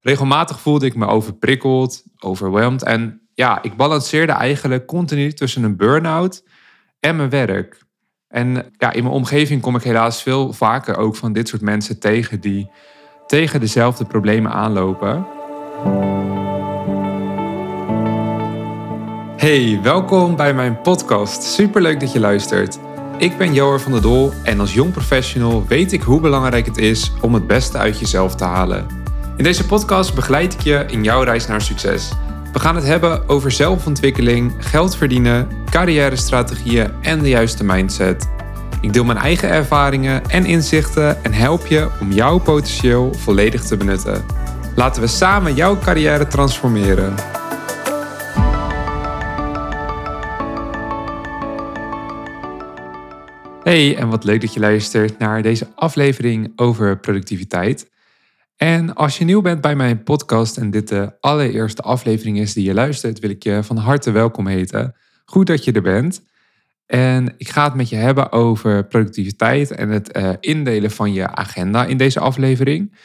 Regelmatig voelde ik me overprikkeld, overweldigd en ja, ik balanceerde eigenlijk continu tussen een burn-out en mijn werk. En ja, in mijn omgeving kom ik helaas veel vaker ook van dit soort mensen tegen die tegen dezelfde problemen aanlopen. Hey, welkom bij mijn podcast. Superleuk dat je luistert. Ik ben Joar van der Dol en als jong professional weet ik hoe belangrijk het is om het beste uit jezelf te halen. In deze podcast begeleid ik je in jouw reis naar succes. We gaan het hebben over zelfontwikkeling, geld verdienen, carrière-strategieën en de juiste mindset. Ik deel mijn eigen ervaringen en inzichten en help je om jouw potentieel volledig te benutten. Laten we samen jouw carrière transformeren. Hey, en wat leuk dat je luistert naar deze aflevering over productiviteit. En als je nieuw bent bij mijn podcast en dit de allereerste aflevering is die je luistert, wil ik je van harte welkom heten. Goed dat je er bent. En ik ga het met je hebben over productiviteit en het uh, indelen van je agenda in deze aflevering.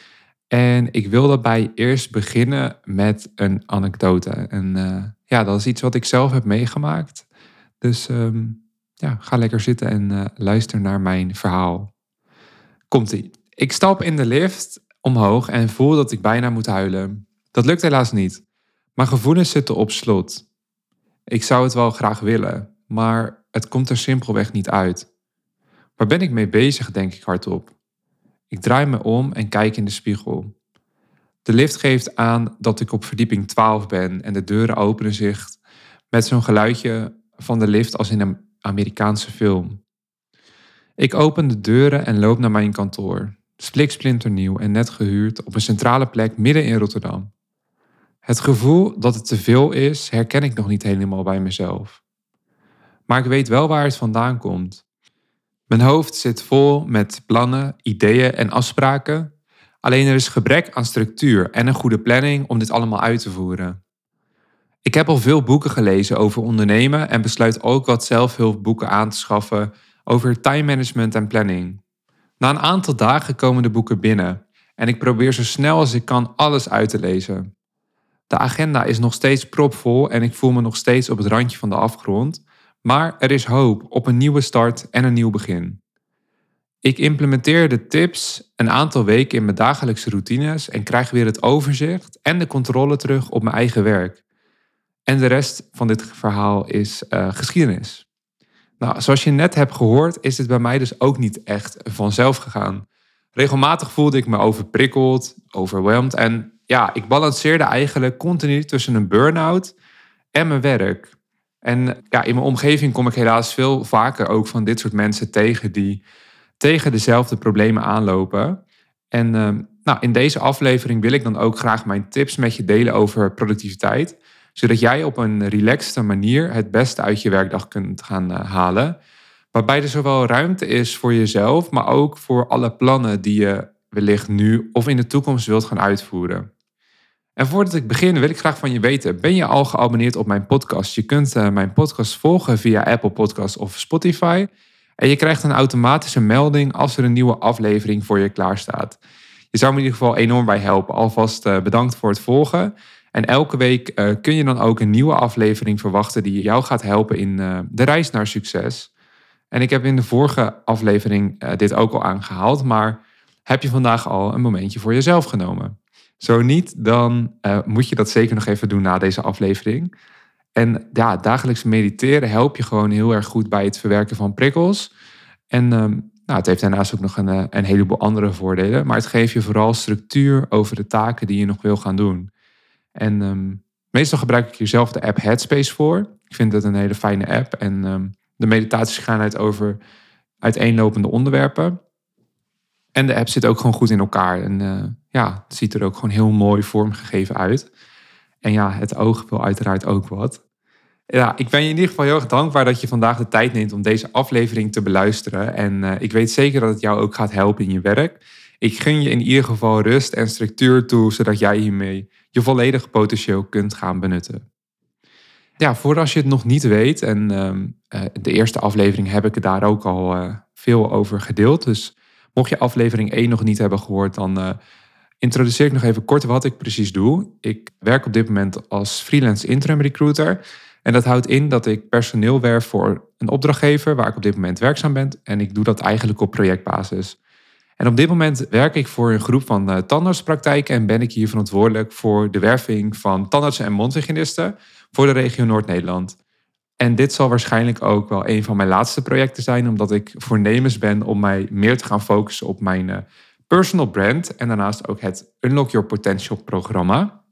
En ik wil daarbij eerst beginnen met een anekdote. En uh, ja, dat is iets wat ik zelf heb meegemaakt. Dus um, ja, ga lekker zitten en uh, luister naar mijn verhaal. Komt-ie. Ik stap in de lift omhoog en voel dat ik bijna moet huilen. Dat lukt helaas niet. Mijn gevoelens zitten op slot. Ik zou het wel graag willen, maar het komt er simpelweg niet uit. Waar ben ik mee bezig, denk ik hardop. Ik draai me om en kijk in de spiegel. De lift geeft aan dat ik op verdieping 12 ben en de deuren openen zich met zo'n geluidje van de lift als in een Amerikaanse film. Ik open de deuren en loop naar mijn kantoor. Spliksplinternieuw en net gehuurd op een centrale plek midden in Rotterdam. Het gevoel dat het te veel is, herken ik nog niet helemaal bij mezelf. Maar ik weet wel waar het vandaan komt. Mijn hoofd zit vol met plannen, ideeën en afspraken. Alleen er is gebrek aan structuur en een goede planning om dit allemaal uit te voeren. Ik heb al veel boeken gelezen over ondernemen en besluit ook wat zelfhulpboeken aan te schaffen over time management en planning. Na een aantal dagen komen de boeken binnen en ik probeer zo snel als ik kan alles uit te lezen. De agenda is nog steeds propvol en ik voel me nog steeds op het randje van de afgrond, maar er is hoop op een nieuwe start en een nieuw begin. Ik implementeer de tips een aantal weken in mijn dagelijkse routines en krijg weer het overzicht en de controle terug op mijn eigen werk. En de rest van dit verhaal is uh, geschiedenis. Nou, zoals je net hebt gehoord, is het bij mij dus ook niet echt vanzelf gegaan. Regelmatig voelde ik me overprikkeld, overweldigd en ja, ik balanceerde eigenlijk continu tussen een burn-out en mijn werk. En ja, in mijn omgeving kom ik helaas veel vaker ook van dit soort mensen tegen die tegen dezelfde problemen aanlopen. En uh, nou, in deze aflevering wil ik dan ook graag mijn tips met je delen over productiviteit zodat jij op een relaxte manier het beste uit je werkdag kunt gaan eh, halen. Waarbij er zowel ruimte is voor jezelf, maar ook voor alle plannen die je wellicht nu of in de toekomst wilt gaan uitvoeren. En voordat ik begin wil ik graag van je weten, ben je al geabonneerd op mijn podcast? Je kunt uh, mijn podcast volgen via Apple Podcasts of Spotify. En je krijgt een automatische melding als er een nieuwe aflevering voor je klaar staat. Je zou me in ieder geval enorm bij helpen. Alvast uh, bedankt voor het volgen. En elke week uh, kun je dan ook een nieuwe aflevering verwachten die jou gaat helpen in uh, de reis naar succes. En ik heb in de vorige aflevering uh, dit ook al aangehaald, maar heb je vandaag al een momentje voor jezelf genomen? Zo niet, dan moet je dat zeker nog even doen na deze aflevering. En ja, dagelijks mediteren helpt je gewoon heel erg goed bij het verwerken van prikkels. En nou, het heeft daarnaast ook nog een, een heleboel andere voordelen. Maar het geeft je vooral structuur over de taken die je nog wil gaan doen. En ehm, meestal gebruik ik hier zelf de app Headspace voor. Ik vind het een hele fijne app. En um, de meditaties gaan uit over uiteenlopende onderwerpen. En de app zit ook gewoon goed in elkaar. En uh, ja, het ziet er ook gewoon heel mooi vormgegeven uit. En ja, het oog wil uiteraard ook wat. Ja, ik ben je in ieder geval heel erg dankbaar dat je vandaag de tijd neemt om deze aflevering te beluisteren. En uh, ik weet zeker dat het jou ook gaat helpen in je werk. Ik gun je in ieder geval rust en structuur toe, zodat jij hiermee je volledige potentieel kunt gaan benutten. Ja, voor als je het nog niet weet, en uh, de eerste aflevering heb ik het daar ook al uh, veel over gedeeld. Dus mocht je aflevering 1 nog niet hebben gehoord, dan uh, introduceer ik nog even kort wat ik precies doe. Ik werk op dit moment als freelance interim recruiter. En dat houdt in dat ik personeel werf voor een opdrachtgever waar ik op dit moment werkzaam ben. En ik doe dat eigenlijk op projectbasis. En op dit moment werk ik voor een groep van uh, tandartspraktijken en ben ik hier verantwoordelijk voor de werving van tandartsen en mondhygiënisten voor de regio Noord-Nederland. En dit zal waarschijnlijk ook wel een van mijn laatste projecten zijn, omdat ik voornemens ben om mij meer te gaan focussen op mijn uh, personal brand en daarnaast ook het Unlock Your Potential programma.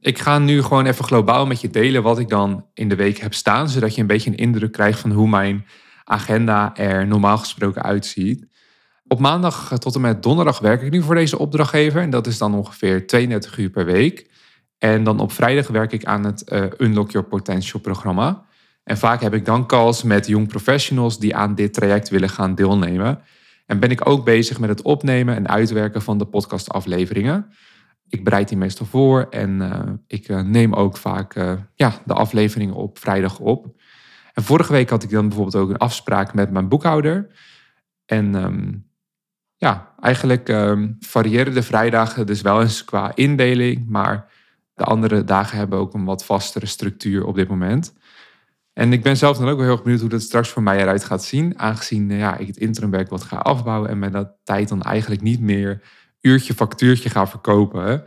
Ik ga nu gewoon even globaal met je delen wat ik dan in de week heb staan, zodat je een beetje een indruk krijgt van hoe mijn agenda er normaal gesproken uitziet. Op maandag tot en met donderdag werk ik nu voor deze opdrachtgever en dat is dan ongeveer 32 uur per week. En dan op vrijdag werk ik aan het uh, Unlock Your Potential programma. En vaak heb ik dan calls met jong professionals die aan dit traject willen gaan deelnemen. En ben ik ook bezig met het opnemen en uitwerken van de podcastafleveringen. Ik bereid die meestal voor en uh, ik neem ook vaak ja, de afleveringen op vrijdag op. En vorige week had ik dan bijvoorbeeld ook een afspraak met mijn boekhouder. En um, ja, eigenlijk um, variëren de vrijdagen dus wel eens qua indeling, maar de andere dagen hebben ook een wat vastere structuur op dit moment. En ik ben zelf dan ook wel heel erg benieuwd hoe dat straks voor mij eruit gaat zien. Aangezien ja, ik het interimwerk wat ga afbouwen en met dat tijd dan eigenlijk niet meer uurtje factuurtje ga verkopen.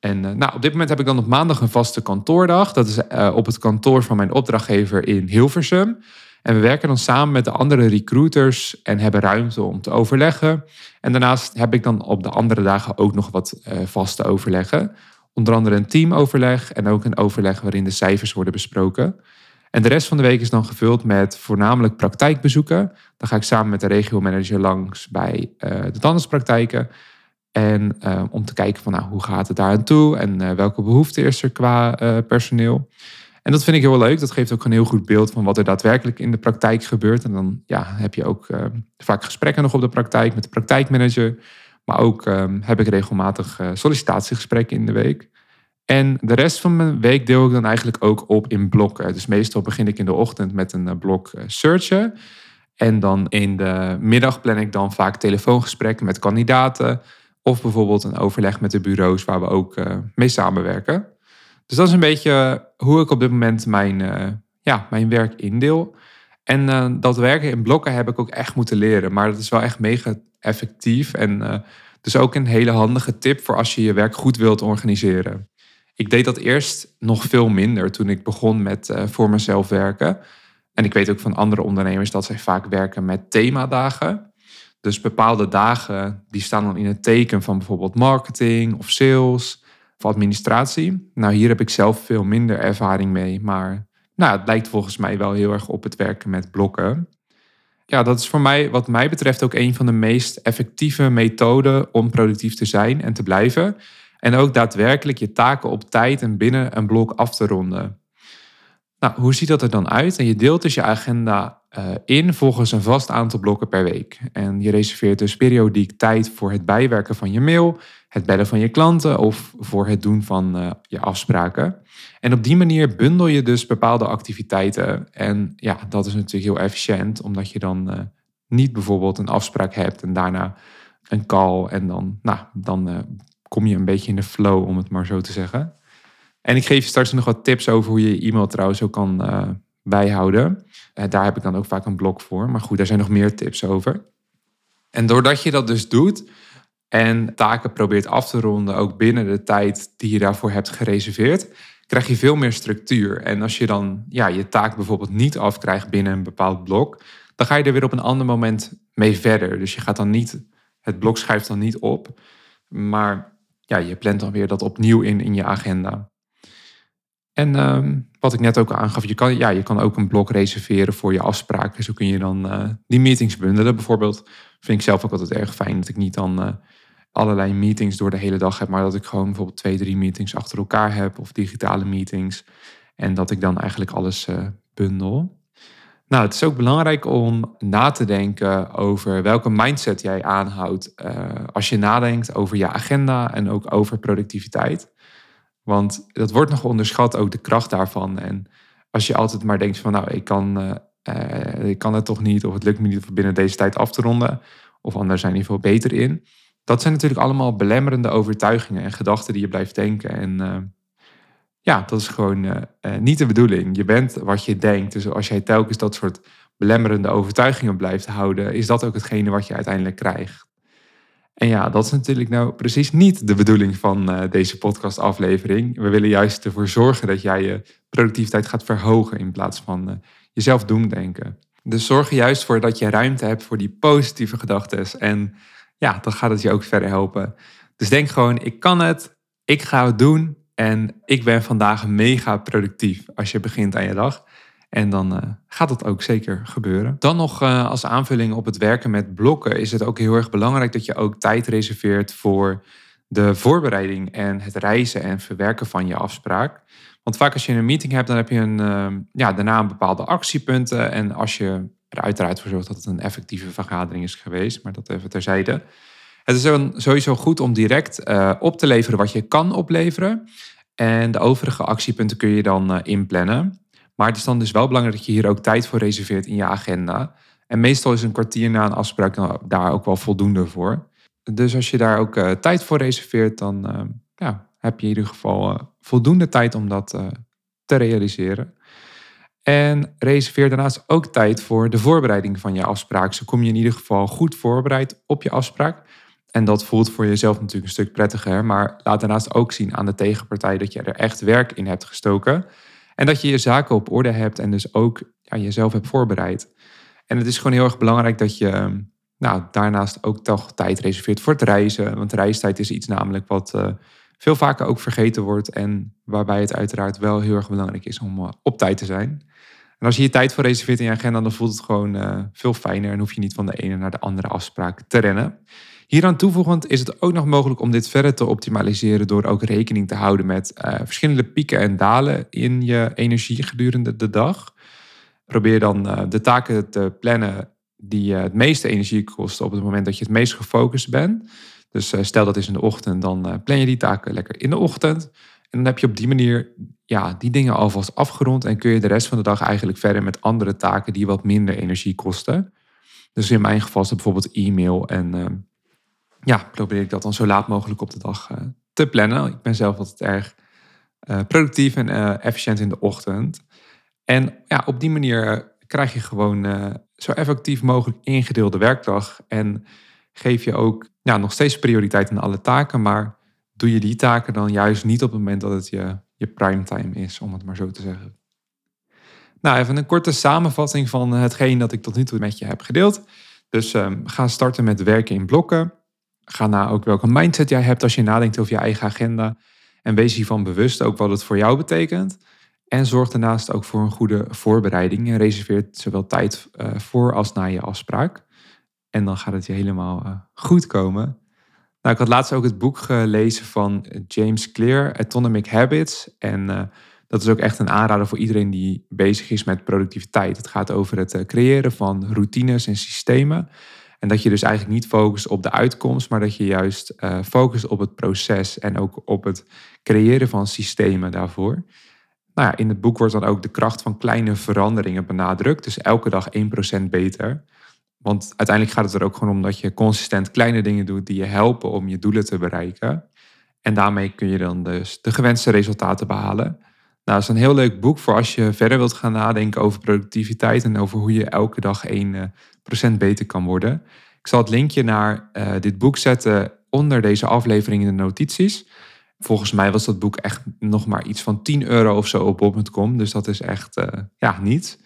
En uh, nou, op dit moment heb ik dan op maandag een vaste kantoordag. Dat is uh, op het kantoor van mijn opdrachtgever in Hilversum. En we werken dan samen met de andere recruiters en hebben ruimte om te overleggen. En daarnaast heb ik dan op de andere dagen ook nog wat uh, vaste overleggen. Onder andere een teamoverleg en ook een overleg waarin de cijfers worden besproken. En de rest van de week is dan gevuld met voornamelijk praktijkbezoeken. Dan ga ik samen met de regiomanager langs bij uh, de tandartspraktijken. En uh, om te kijken van nou, hoe gaat het daar aan toe en welke behoefte is er qua personeel. En dat vind ik heel leuk. Dat geeft ook een heel goed beeld van wat er daadwerkelijk in de praktijk gebeurt. En dan ja, heb je ook vaak gesprekken nog op de praktijk met de praktijkmanager. Maar ook heb ik regelmatig sollicitatiegesprekken in de week. En de rest van mijn week deel ik dan eigenlijk ook op in blokken. Dus meestal begin ik in de ochtend met een eh, blok eh, searchen. En dan in de middag plan ik dan vaak telefoongesprekken met kandidaten. Of bijvoorbeeld een overleg met de bureaus waar we ook mee samenwerken. Dus dat is een beetje hoe ik op dit moment mijn, uh, ja, mijn werk indeel. En uh, dat werken in blokken heb ik ook echt moeten leren. Maar dat is wel echt mega effectief. En dus ook een hele handige tip voor als je je werk goed wilt organiseren. Ik deed dat eerst nog veel minder toen ik begon met voor mezelf werken. En ik weet ook van andere ondernemers dat zij vaak werken met themadagen. Dus bepaalde dagen die staan dan in het teken van bijvoorbeeld marketing of sales administratie. Nou, hier heb ik zelf veel minder ervaring mee, maar nou, het lijkt volgens mij wel heel erg op het werken met blokken. Ja, dat is voor mij, wat mij betreft, ook een van de meest effectieve methoden om productief te zijn en te blijven. En ook daadwerkelijk je taken op tijd en binnen een blok af te ronden. Nou, hoe ziet dat er dan uit? En je deelt dus je agenda uh, in volgens een vast aantal blokken per week. En je reserveert dus periodiek tijd voor het bijwerken van je mail, het bellen van je klanten of voor het doen van uh, je afspraken. En op die manier bundel je dus bepaalde activiteiten. En ja, dat is natuurlijk heel efficiënt, omdat je dan uh, niet bijvoorbeeld een afspraak hebt en daarna een call en dan, nou, dan kom je een beetje in de flow, om het maar zo te zeggen. En ik geef je straks nog wat tips over hoe je e-mail trouwens ook kan uh, bijhouden. Uh, daar heb ik dan ook vaak een blog voor. Maar goed, daar zijn nog meer tips over. En doordat je dat dus doet en taken probeert af te ronden, ook binnen de tijd die je daarvoor hebt gereserveerd, krijg je veel meer structuur. En als je dan ja, je taak bijvoorbeeld niet afkrijgt binnen een bepaald blok, dan ga je er weer op een ander moment mee verder. Dus je gaat dan niet, het blok schrijft dan niet op, maar ja, je plant dan weer dat opnieuw in in je agenda. En uh, wat ik net ook aangaf, je kan, ja, je kan ook een blok reserveren voor je afspraken. Zo kun je dan uh, die meetings bundelen. Bijvoorbeeld vind ik zelf ook altijd erg fijn dat ik niet dan uh, allerlei meetings door de hele dag heb, maar dat ik gewoon bijvoorbeeld twee, drie meetings achter elkaar heb of digitale meetings. En dat ik dan eigenlijk alles uh, bundel. Nou, het is ook belangrijk om na te denken over welke mindset jij aanhoudt als je nadenkt over je agenda en ook over productiviteit. Want dat wordt nog onderschat, ook de kracht daarvan. En als je altijd maar denkt van nou, ik kan, uh, uh, ik kan het toch niet, of het lukt me niet om binnen deze tijd af te ronden, of anderen zijn hier veel beter in, Dat zijn natuurlijk allemaal belemmerende overtuigingen en gedachten die je blijft denken. En uh, ja, dat is gewoon niet de bedoeling. Je bent wat je denkt. Dus als jij telkens dat soort belemmerende overtuigingen blijft houden, is dat ook hetgene wat je uiteindelijk krijgt. En ja, dat is natuurlijk nou precies niet de bedoeling van uh, deze podcastaflevering. We willen juist ervoor zorgen dat jij je productiviteit gaat verhogen in plaats van uh, jezelf doemdenken. Dus zorg er juist voor dat je ruimte hebt voor die positieve gedachten. En ja, dan gaat het je ook verder helpen. Dus denk gewoon, ik kan het, ik ga het doen en ik ben vandaag mega productief als je begint aan je dag. En dan uh, gaat dat ook zeker gebeuren. Dan nog uh, als aanvulling op het werken met blokken is het ook heel erg belangrijk dat je ook tijd reserveert voor de voorbereiding en het reizen en verwerken van je afspraak. Want vaak als je een meeting hebt, dan heb je een, uh, ja, daarna een bepaalde actiepunten. En als je er uiteraard voor zorgt dat het een effectieve vergadering is geweest, maar dat even terzijde. Het is dan sowieso goed om direct op te leveren wat je kan opleveren. En de overige actiepunten kun je dan inplannen. Maar het is dan dus wel belangrijk dat je hier ook tijd voor reserveert in je agenda. En meestal is een kwartier na een afspraak daar ook wel voldoende voor. Dus als je daar ook uh, tijd voor reserveert, dan uh, ja, heb je in ieder geval uh, voldoende tijd om dat te realiseren. En reserveer daarnaast ook tijd voor de voorbereiding van je afspraak. Zo kom je in ieder geval goed voorbereid op je afspraak. En dat voelt voor jezelf natuurlijk een stuk prettiger. Maar laat daarnaast ook zien aan de tegenpartij dat je er echt werk in hebt gestoken. En dat je je zaken op orde hebt en dus ook jezelf hebt voorbereid. En het is gewoon heel erg belangrijk dat je ehm, nou, daarnaast ook toch tijd reserveert voor het reizen. Want reistijd is iets namelijk wat uh, veel vaker ook vergeten wordt. En waarbij het uiteraard wel heel erg belangrijk is om uh, op tijd te zijn. En als je je tijd voor reserveert in je agenda, dan voelt het gewoon uh, veel fijner. En hoef je niet van de ene naar de andere afspraak te rennen. Hieraan toevoegend is het ook nog mogelijk om dit verder te optimaliseren door ook rekening te houden met uh, verschillende pieken en dalen in je energie gedurende de dag. Probeer dan uh, de taken te plannen die je het meeste energie kosten op het moment dat je het meest gefocust bent. Dus stel dat is in de ochtend, dan plan je die taken lekker in de ochtend. En dan heb je op die manier ja, die dingen alvast afgerond en kun je de rest van de dag eigenlijk verder met andere taken die wat minder energie kosten. Dus in mijn geval is bijvoorbeeld e-mail en ja, probeer ik dat dan zo laat mogelijk op de dag uh, te plannen. Ik ben zelf altijd erg uh, productief en uh, efficiënt in de ochtend. En ja, op die manier krijg je gewoon zo effectief mogelijk ingedeelde werkdag. En geef je ook ja, nog steeds prioriteit aan alle taken. Maar doe je die taken dan juist niet op het moment dat het je, je primetime is, om het maar zo te zeggen. Nou, even een korte samenvatting van hetgeen dat ik tot nu toe met je heb gedeeld. Dus um, ga starten met werken in blokken. Ga na ook welke mindset jij hebt als je nadenkt over je eigen agenda. En wees hiervan bewust ook wat het voor jou betekent. En zorg daarnaast ook voor een goede voorbereiding. En reserveer zowel tijd uh, voor als na je afspraak. En dan gaat het je helemaal uh, goed komen. Nou, ik had laatst ook het boek gelezen van James Clear, Atomic Habits. En uh, dat is ook echt een aanrader voor iedereen die bezig is met productiviteit. Het gaat over het creëren van routines en systemen. En dat je dus eigenlijk niet focust op de uitkomst, maar dat je juist uh, focust op het proces en ook op het creëren van systemen daarvoor. Nou ja, in het boek wordt dan ook de kracht van kleine veranderingen benadrukt. Dus elke dag 1% beter. Want uiteindelijk gaat het er ook gewoon om dat je consistent kleine dingen doet die je helpen om je doelen te bereiken. En daarmee kun je dan dus de gewenste resultaten behalen. Nou, dat is een heel leuk boek voor als je verder wilt gaan nadenken over productiviteit en over hoe je elke dag 1 procent beter kan worden. Ik zal het linkje naar uh, dit boek zetten onder deze aflevering in de notities. Volgens mij was dat boek echt nog maar iets van 10 euro of zo op bob.com. Dus dat is echt uh, ja, niets.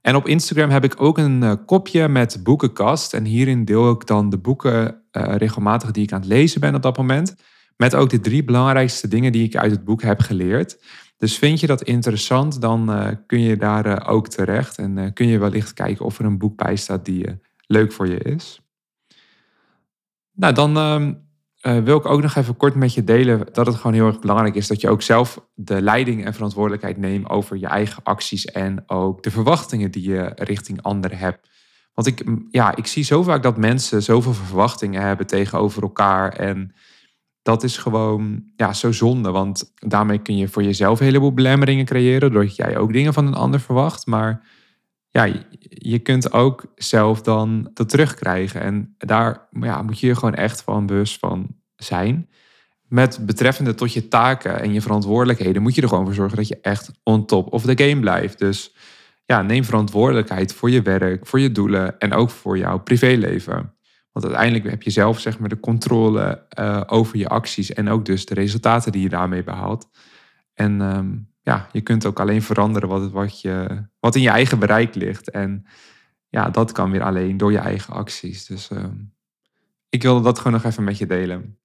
En op Instagram heb ik ook een kopje met boekenkast. En hierin deel ik dan de boeken regelmatig die ik aan het lezen ben op dat moment. Met ook de drie belangrijkste dingen die ik uit het boek heb geleerd. Dus vind je dat interessant, dan uh, kun je daar uh, ook terecht. En uh, kun je wellicht kijken of er een boek bij staat die leuk voor je is. Nou, dan ehm, wil ik ook nog even kort met je delen dat het gewoon heel erg belangrijk is dat je ook zelf de leiding en verantwoordelijkheid neemt over je eigen acties en ook de verwachtingen die je richting anderen hebt. Want ik, ja, ik zie zo vaak dat mensen zoveel verwachtingen hebben tegenover elkaar en dat is gewoon ja, zo zonde. Want daarmee kun je voor jezelf een heleboel belemmeringen creëren. Doordat jij ook dingen van een ander verwacht. Maar ja, je kunt ook zelf dan dat terugkrijgen. En daar ja, moet je je gewoon echt van bewust van zijn. Met betreffende tot je taken en je verantwoordelijkheden moet je er gewoon voor zorgen dat je echt on top of the game blijft. Dus ja, neem verantwoordelijkheid voor je werk, voor je doelen en ook voor jouw privéleven. Want uiteindelijk heb je zelf zeg maar, de controle uh, over je acties en ook dus de resultaten die je daarmee behaalt. En um, ja, je kunt ook alleen veranderen wat, wat, je, wat in je eigen bereik ligt. En ja, dat kan weer alleen door je eigen acties. Dus uh, ik wilde dat gewoon nog even met je delen.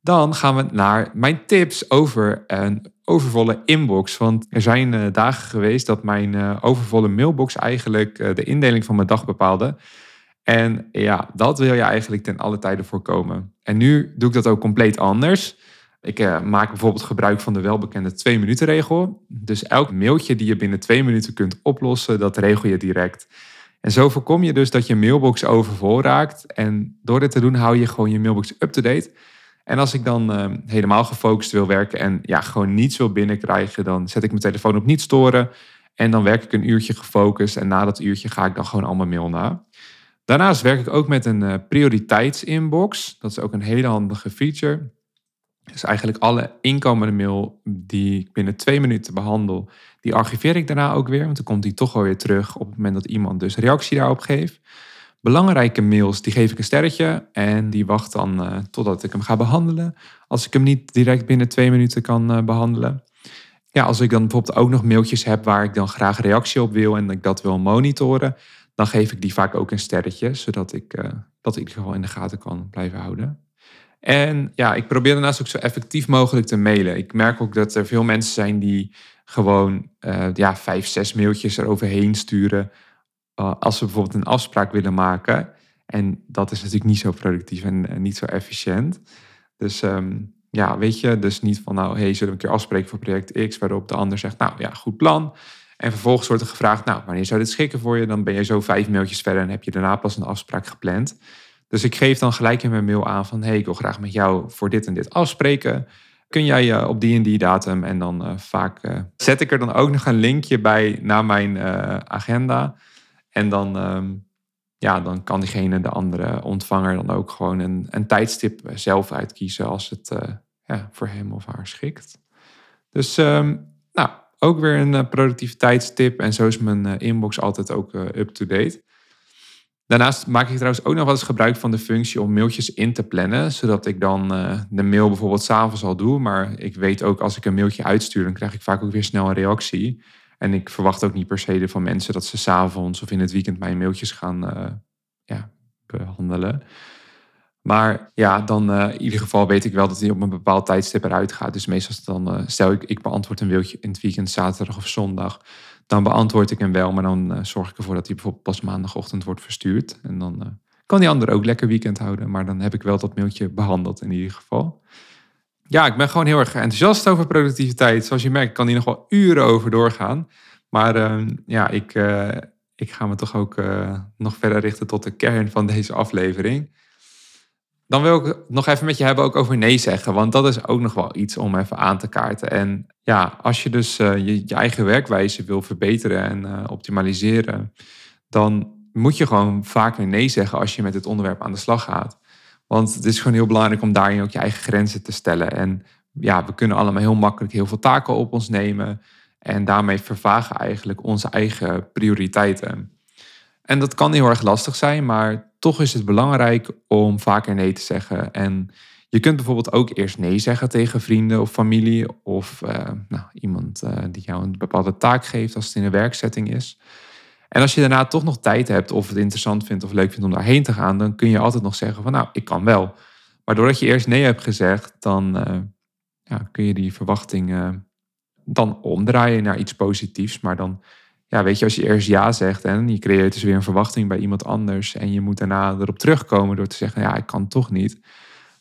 Dan gaan we naar mijn tips over een overvolle inbox. Want er zijn uh, dagen geweest dat mijn uh, overvolle mailbox eigenlijk de indeling van mijn dag bepaalde. En ja, dat wil je eigenlijk ten alle tijden voorkomen. En nu doe ik dat ook compleet anders. Ik uh, maak bijvoorbeeld gebruik van de welbekende twee minuten regel. Dus elk mailtje die je binnen twee minuten kunt oplossen, dat regel je direct. En zo voorkom je dus dat je mailbox overvol raakt. En door dit te doen hou je gewoon je mailbox up-to-date. En als ik dan uh, helemaal gefocust wil werken en ja, gewoon niets wil binnenkrijgen, dan zet ik mijn telefoon op niet storen. En dan werk ik een uurtje gefocust. En na dat uurtje ga ik dan gewoon allemaal mail na. Daarnaast werk ik ook met een uh, prioriteitsinbox. Dat is ook een hele handige feature. Dus eigenlijk alle inkomende mail die ik binnen twee minuten behandel, die archiveer ik daarna ook weer. Want dan komt die toch alweer terug op het moment dat iemand dus reactie daarop geeft. Belangrijke mails, die geef ik een sterretje en die wacht dan uh, totdat ik hem ga behandelen. Als ik hem niet direct binnen twee minuten kan uh, behandelen. Ja, als ik dan bijvoorbeeld ook nog mailtjes heb waar ik dan graag reactie op wil en ik dat wil monitoren, dan geef ik die vaak ook een sterretje, zodat ik uh, dat in ieder geval in de gaten kan blijven houden. En ja, ik probeer daarnaast ook zo effectief mogelijk te mailen. Ik merk ook dat er veel mensen zijn die gewoon uh, ja, vijf, zes mailtjes eroverheen sturen. Uh, als ze bijvoorbeeld een afspraak willen maken. En dat is natuurlijk niet zo productief en, niet zo efficiënt. Dus um, ja, weet je, dus niet van nou, hey, zullen we een keer afspreken voor project X, waarop de ander zegt, nou ja, goed plan. En vervolgens wordt er gevraagd, nou, wanneer zou dit schikken voor je? Dan ben je zo vijf mailtjes verder en heb je daarna pas een afspraak gepland. Dus ik geef dan gelijk in mijn mail aan van... hey, ik wil graag met jou voor dit en dit afspreken. Kun jij uh, op die en die datum? En dan uh, vaak uh, zet ik er dan ook nog een linkje bij naar mijn agenda. En dan, um, ja, dan kan diegene, de andere ontvanger... dan ook gewoon een, een tijdstip zelf uitkiezen... als het ja, voor hem of haar schikt. Dus um, nou, ook weer een productiviteitstip. En zo is mijn inbox altijd ook up-to-date. Daarnaast maak ik trouwens ook nog wel eens gebruik van de functie om mailtjes in te plannen. Zodat ik dan de mail bijvoorbeeld s'avonds al doe. Maar ik weet ook als ik een mailtje uitstuur, dan krijg ik vaak ook weer snel een reactie. En ik verwacht ook niet per se van mensen dat ze s'avonds of in het weekend mijn mailtjes gaan ja, behandelen. Maar ja, dan uh, in ieder geval weet ik wel dat hij op een bepaald tijdstip eruit gaat. Dus meestal dan, stel ik, ik beantwoord een mailtje in het weekend, zaterdag of zondag dan beantwoord ik hem wel, maar dan uh, zorg ik ervoor dat hij bijvoorbeeld pas maandagochtend wordt verstuurd. En dan kan die ander ook lekker weekend houden, maar dan heb ik wel dat mailtje behandeld in ieder geval. Ja, ik ben gewoon heel erg enthousiast over productiviteit. Zoals je merkt, kan die nog wel uren over doorgaan. Maar uh, ja, ik, eh, ik ga me toch ook nog verder richten tot de kern van deze aflevering. Dan wil ik nog even met je hebben ook over nee zeggen. Want dat is ook nog wel iets om even aan te kaarten. En ja, als je dus uh, je, eigen werkwijze wil verbeteren en uh, optimaliseren, dan moet je gewoon vaker nee zeggen als je met het onderwerp aan de slag gaat. Want het is gewoon heel belangrijk om daarin ook je eigen grenzen te stellen. En ja, we kunnen allemaal heel makkelijk heel veel taken op ons nemen. En daarmee vervagen eigenlijk onze eigen prioriteiten. En dat kan heel erg lastig zijn, maar toch is het belangrijk om vaker nee te zeggen. En je kunt bijvoorbeeld ook eerst nee zeggen tegen vrienden of familie of uh, nou, iemand uh, die jou een bepaalde taak geeft als het in een werksetting is. En als je daarna toch nog tijd hebt of het interessant vindt of leuk vindt om daarheen te gaan, dan kun je altijd nog zeggen van nou, ik kan wel. Maar doordat je eerst nee hebt gezegd, dan uh, ja, kun je die verwachtingen dan omdraaien naar iets positiefs. Maar dan ja, weet je, als je eerst ja zegt en je creëert dus weer een verwachting bij iemand anders en je moet daarna erop terugkomen door te zeggen, ja, ik kan toch niet.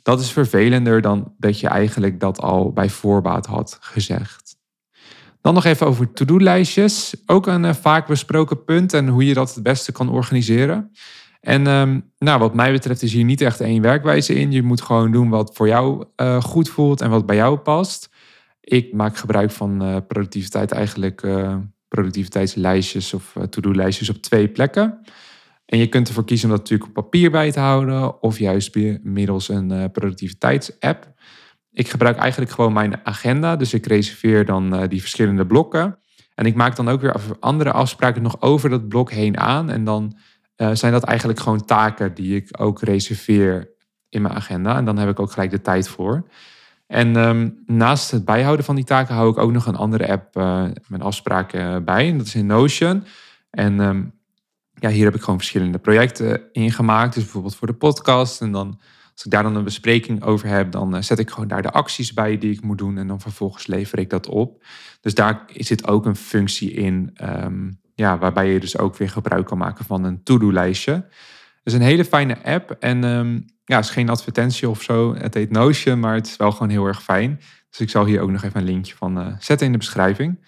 Dat is vervelender dan dat je eigenlijk dat al bij voorbaat had gezegd. Dan nog even over to-do-lijstjes. Ook een uh, vaak besproken punt en hoe je dat het beste kan organiseren. En um, nou, wat mij betreft is hier niet echt één werkwijze in. Je moet gewoon doen wat voor jou uh, goed voelt en wat bij jou past. Ik maak gebruik van uh, productiviteit eigenlijk productiviteitslijstjes of to-do-lijstjes op twee plekken. En je kunt ervoor kiezen om dat natuurlijk op papier bij te houden of juist middels een productiviteitsapp. Ik gebruik eigenlijk gewoon mijn agenda, dus ik reserveer dan die verschillende blokken. En ik maak dan ook weer andere afspraken nog over dat blok heen aan. En dan zijn dat eigenlijk gewoon taken die ik ook reserveer in mijn agenda. En dan heb ik ook gelijk de tijd voor. En ehm, naast het bijhouden van die taken hou ik ook nog een andere app uh, mijn afspraken bij. En dat is in Notion. En ehm, ja, hier heb ik gewoon verschillende projecten in gemaakt. Dus bijvoorbeeld voor de podcast. En dan als ik daar dan een bespreking over heb, dan eh, zet ik gewoon daar de acties bij die ik moet doen. En dan vervolgens lever ik dat op. Dus daar zit ook een functie in. Um, ja, waarbij je dus ook weer gebruik kan maken van een to-do-lijstje. Dus een hele fijne app. En ja, het is geen advertentie of zo. Het heet Notion, maar het is wel gewoon heel erg fijn. Dus ik zal hier ook nog even een linkje van uh, zetten in de beschrijving.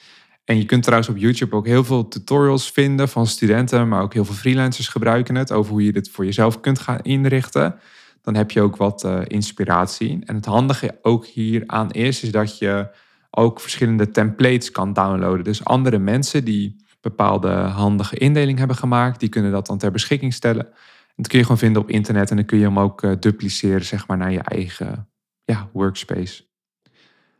En je kunt trouwens op YouTube ook heel veel tutorials vinden van studenten, maar ook heel veel freelancers gebruiken het over hoe je dit voor jezelf kunt gaan inrichten. Dan heb je ook wat uh, inspiratie. En het handige ook hieraan is, is dat je ook verschillende templates kan downloaden. Dus andere mensen die bepaalde handige indeling hebben gemaakt, die kunnen dat dan ter beschikking stellen. Dat kun je gewoon vinden op internet en dan kun je hem ook uh, dupliceren zeg maar, naar je eigen ja, workspace.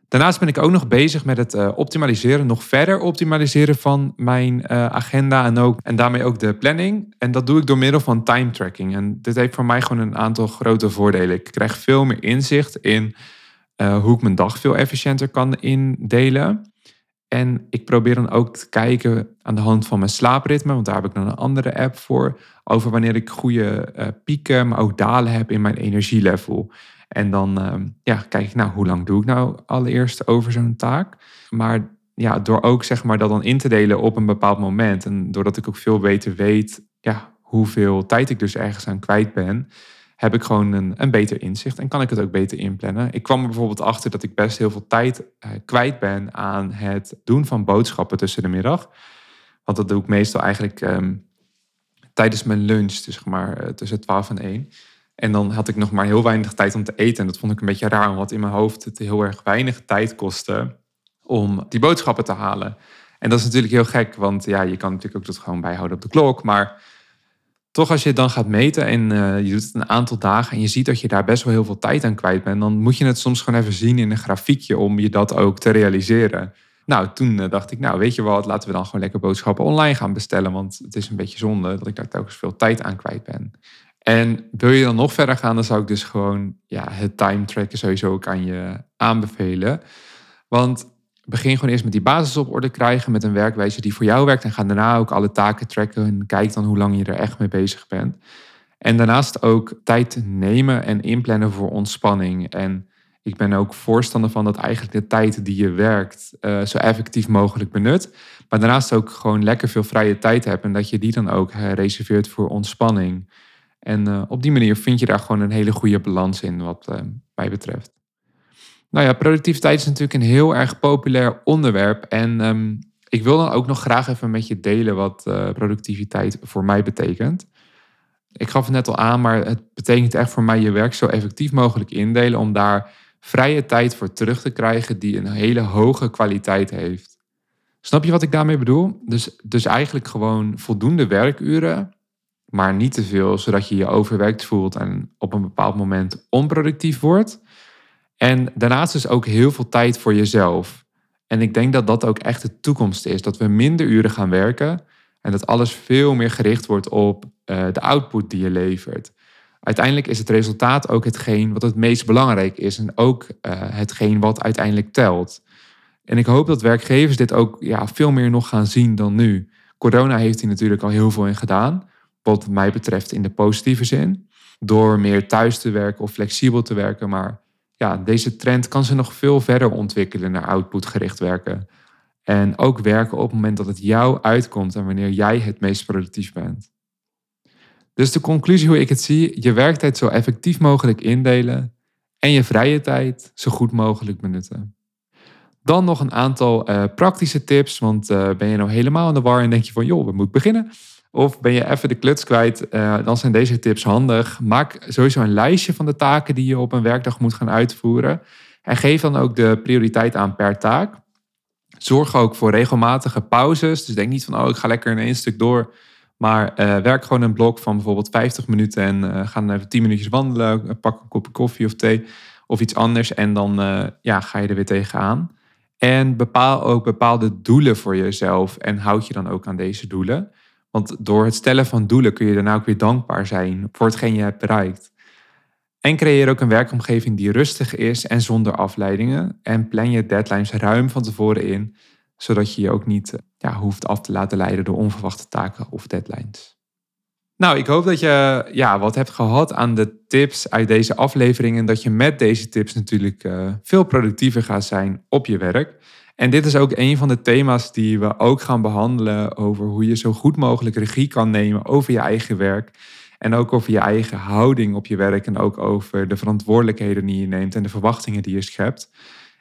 Daarnaast ben ik ook nog bezig met het uh, optimaliseren, nog verder optimaliseren van mijn uh, agenda en, ook, en daarmee ook de planning. En dat doe ik door middel van time tracking. En dit heeft voor mij gewoon een aantal grote voordelen. Ik krijg veel meer inzicht in hoe ik mijn dag veel efficiënter kan indelen. En ik probeer dan ook te kijken aan de hand van mijn slaapritme, want daar heb ik dan een andere app voor, over wanneer ik goede uh, pieken, maar ook dalen heb in mijn energielevel. En dan uh, ja, kijk ik, nou, hoe lang doe ik nou allereerst over zo'n taak? Maar ja, door ook zeg maar dat dan in te delen op een bepaald moment en doordat ik ook veel beter weet ja, hoeveel tijd ik dus ergens aan kwijt ben, heb ik gewoon een, een beter inzicht en kan ik het ook beter inplannen. Ik kwam er bijvoorbeeld achter dat ik best heel veel tijd uh, kwijt ben aan het doen van boodschappen tussen de middag. Want dat doe ik meestal eigenlijk um, tijdens mijn lunch, dus zeg maar uh, tussen 12 en 1. En dan had ik nog maar heel weinig tijd om te eten. En dat vond ik een beetje raar, omdat in mijn hoofd het heel erg weinig tijd kostte om die boodschappen te halen. En dat is natuurlijk heel gek, want ja, je kan natuurlijk ook dat gewoon bijhouden op de klok. Maar toch als je dan gaat meten en uh, je doet het een aantal dagen en je ziet dat je daar best wel heel veel tijd aan kwijt bent, dan moet je het soms gewoon even zien in een grafiekje om je dat ook te realiseren. Nou, toen uh, dacht ik, nou weet je wat, laten we dan gewoon lekker boodschappen online gaan bestellen, want het is een beetje zonde dat ik daar telkens veel tijd aan kwijt ben. En wil je dan nog verder gaan, dan zou ik dus gewoon ja, het time tracken sowieso ook aan je aanbevelen. Want begin gewoon eerst met die basis op orde krijgen met een werkwijze die voor jou werkt. En ga daarna ook alle taken tracken en kijk dan hoe lang je er echt mee bezig bent. En daarnaast ook tijd nemen en inplannen voor ontspanning. En ik ben ook voorstander van dat eigenlijk de tijd die je werkt uh, zo effectief mogelijk benut. Maar daarnaast ook gewoon lekker veel vrije tijd hebt en dat je die dan ook reserveert voor ontspanning. En uh, op die manier vind je daar gewoon een hele goede balans in wat mij betreft. Nou ja, productiviteit is natuurlijk een heel erg populair onderwerp. En um, ik wil dan ook nog graag even met je delen wat uh, productiviteit voor mij betekent. Ik gaf het net al aan, maar het betekent echt voor mij je werk zo effectief mogelijk indelen om daar vrije tijd voor terug te krijgen die een hele hoge kwaliteit heeft. Snap je wat ik daarmee bedoel? Dus, dus eigenlijk gewoon voldoende werkuren, maar niet te veel, zodat je je overwerkt voelt en op een bepaald moment onproductief wordt. En daarnaast is ook heel veel tijd voor jezelf. En ik denk dat dat ook echt de toekomst is. Dat we minder uren gaan werken en dat alles veel meer gericht wordt op uh, de output die je levert. Uiteindelijk is het resultaat ook hetgeen wat het meest belangrijk is en ook uh, hetgeen wat uiteindelijk telt. En ik hoop dat werkgevers dit ook ja, veel meer nog gaan zien dan nu. Corona heeft hier natuurlijk al heel veel in gedaan, wat mij betreft in de positieve zin. Door meer thuis te werken of flexibel te werken, maar ja, deze trend kan ze nog veel verder ontwikkelen naar outputgericht werken. En ook werken op het moment dat het jou uitkomt en wanneer jij het meest productief bent. Dus de conclusie hoe ik het zie, je werktijd zo effectief mogelijk indelen en je vrije tijd zo goed mogelijk benutten. Dan nog een aantal uh, praktische tips, want uh, ben je nou helemaal in de war en denk je van joh, we moeten beginnen? Of ben je even de kluts kwijt, uh, dan zijn deze tips handig. Maak sowieso een lijstje van de taken die je op een werkdag moet gaan uitvoeren. En geef dan ook de prioriteit aan per taak. Zorg ook voor regelmatige pauzes. Dus denk niet van, oh, ik ga lekker in één stuk door. Maar uh, werk gewoon een blok van bijvoorbeeld 50 minuten en uh, ga dan even 10 minuutjes wandelen. Pak een kopje koffie of thee of iets anders. En dan ja, ga je er weer tegenaan. En bepaal ook bepaalde doelen voor jezelf. En houd je dan ook aan deze doelen. Want door het stellen van doelen kun je daarna ook weer dankbaar zijn voor hetgeen je hebt bereikt. En creëer ook een werkomgeving die rustig is en zonder afleidingen. En plan je deadlines ruim van tevoren in, zodat je je ook niet ja, hoeft af te laten leiden door onverwachte taken of deadlines. Nou, ik hoop dat je ja, wat hebt gehad aan de tips uit deze aflevering en dat je met deze tips natuurlijk uh, veel productiever gaat zijn op je werk. En dit is ook een van de thema's die we ook gaan behandelen over hoe je zo goed mogelijk regie kan nemen over je eigen werk. En ook over je eigen houding op je werk en ook over de verantwoordelijkheden die je neemt en de verwachtingen die je schept.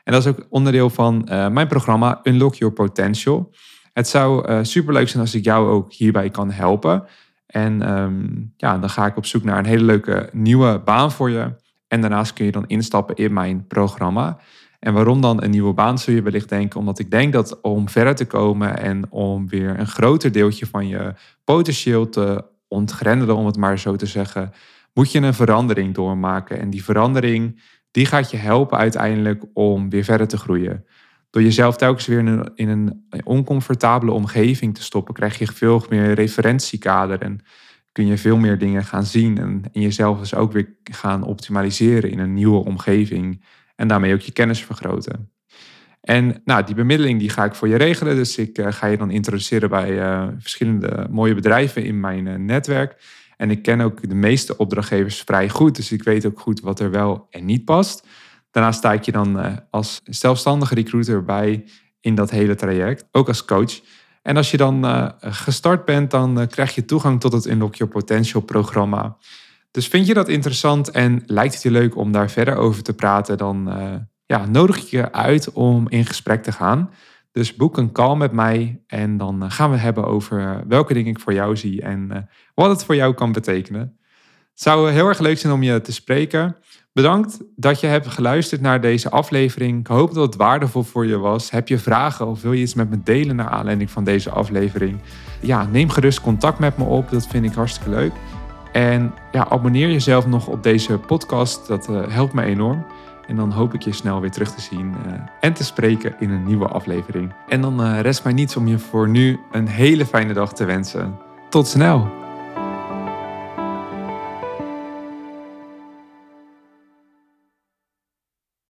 En dat is ook onderdeel van uh, mijn programma Unlock Your Potential. Het zou uh, superleuk zijn als ik jou ook hierbij kan helpen. En um, ja, dan ga ik op zoek naar een hele leuke nieuwe baan voor je. En daarnaast kun je dan instappen in mijn programma. En waarom dan een nieuwe baan, zul je wellicht denken. Omdat ik denk dat om verder te komen en om weer een groter deeltje van je potentieel te ontgrendelen, om het maar zo te zeggen, moet je een verandering doormaken. En die verandering, die gaat je helpen uiteindelijk om weer verder te groeien. Door jezelf telkens weer in een, in een oncomfortabele omgeving te stoppen, krijg je veel meer referentiekader en kun je veel meer dingen gaan zien en, en jezelf dus ook weer gaan optimaliseren in een nieuwe omgeving en daarmee ook je kennis vergroten. En nou, die bemiddeling die ga ik voor je regelen. Dus ik uh, ga je dan introduceren bij uh, verschillende mooie bedrijven in mijn uh, netwerk. En ik ken ook de meeste opdrachtgevers vrij goed. Dus ik weet ook goed wat er wel en niet past. Daarnaast sta ik je dan als zelfstandige recruiter bij in dat hele traject. Ook als coach. En als je dan gestart bent, dan krijg je toegang tot het Unlock Your Potential programma. Dus vind je dat interessant en lijkt het je leuk om daar verder over te praten, dan ja, nodig ik je uit om in gesprek te gaan. Dus boek een call met mij en dan eh, gaan we hebben over welke dingen ik voor jou zie en eh, wat het voor jou kan betekenen. Het zou heel erg leuk zijn om je te spreken. Bedankt dat je hebt geluisterd naar deze aflevering. Ik hoop dat het waardevol voor je was. Heb je vragen of wil je iets met me delen naar aanleiding van deze aflevering? Ja, neem gerust contact met me op. Dat vind ik hartstikke leuk. En ja, abonneer jezelf nog op deze podcast. Dat uh, helpt me enorm. En dan hoop ik je snel weer terug te zien uh, en te spreken in een nieuwe aflevering. En dan uh, rest mij niets om je voor nu een hele fijne dag te wensen. Tot snel!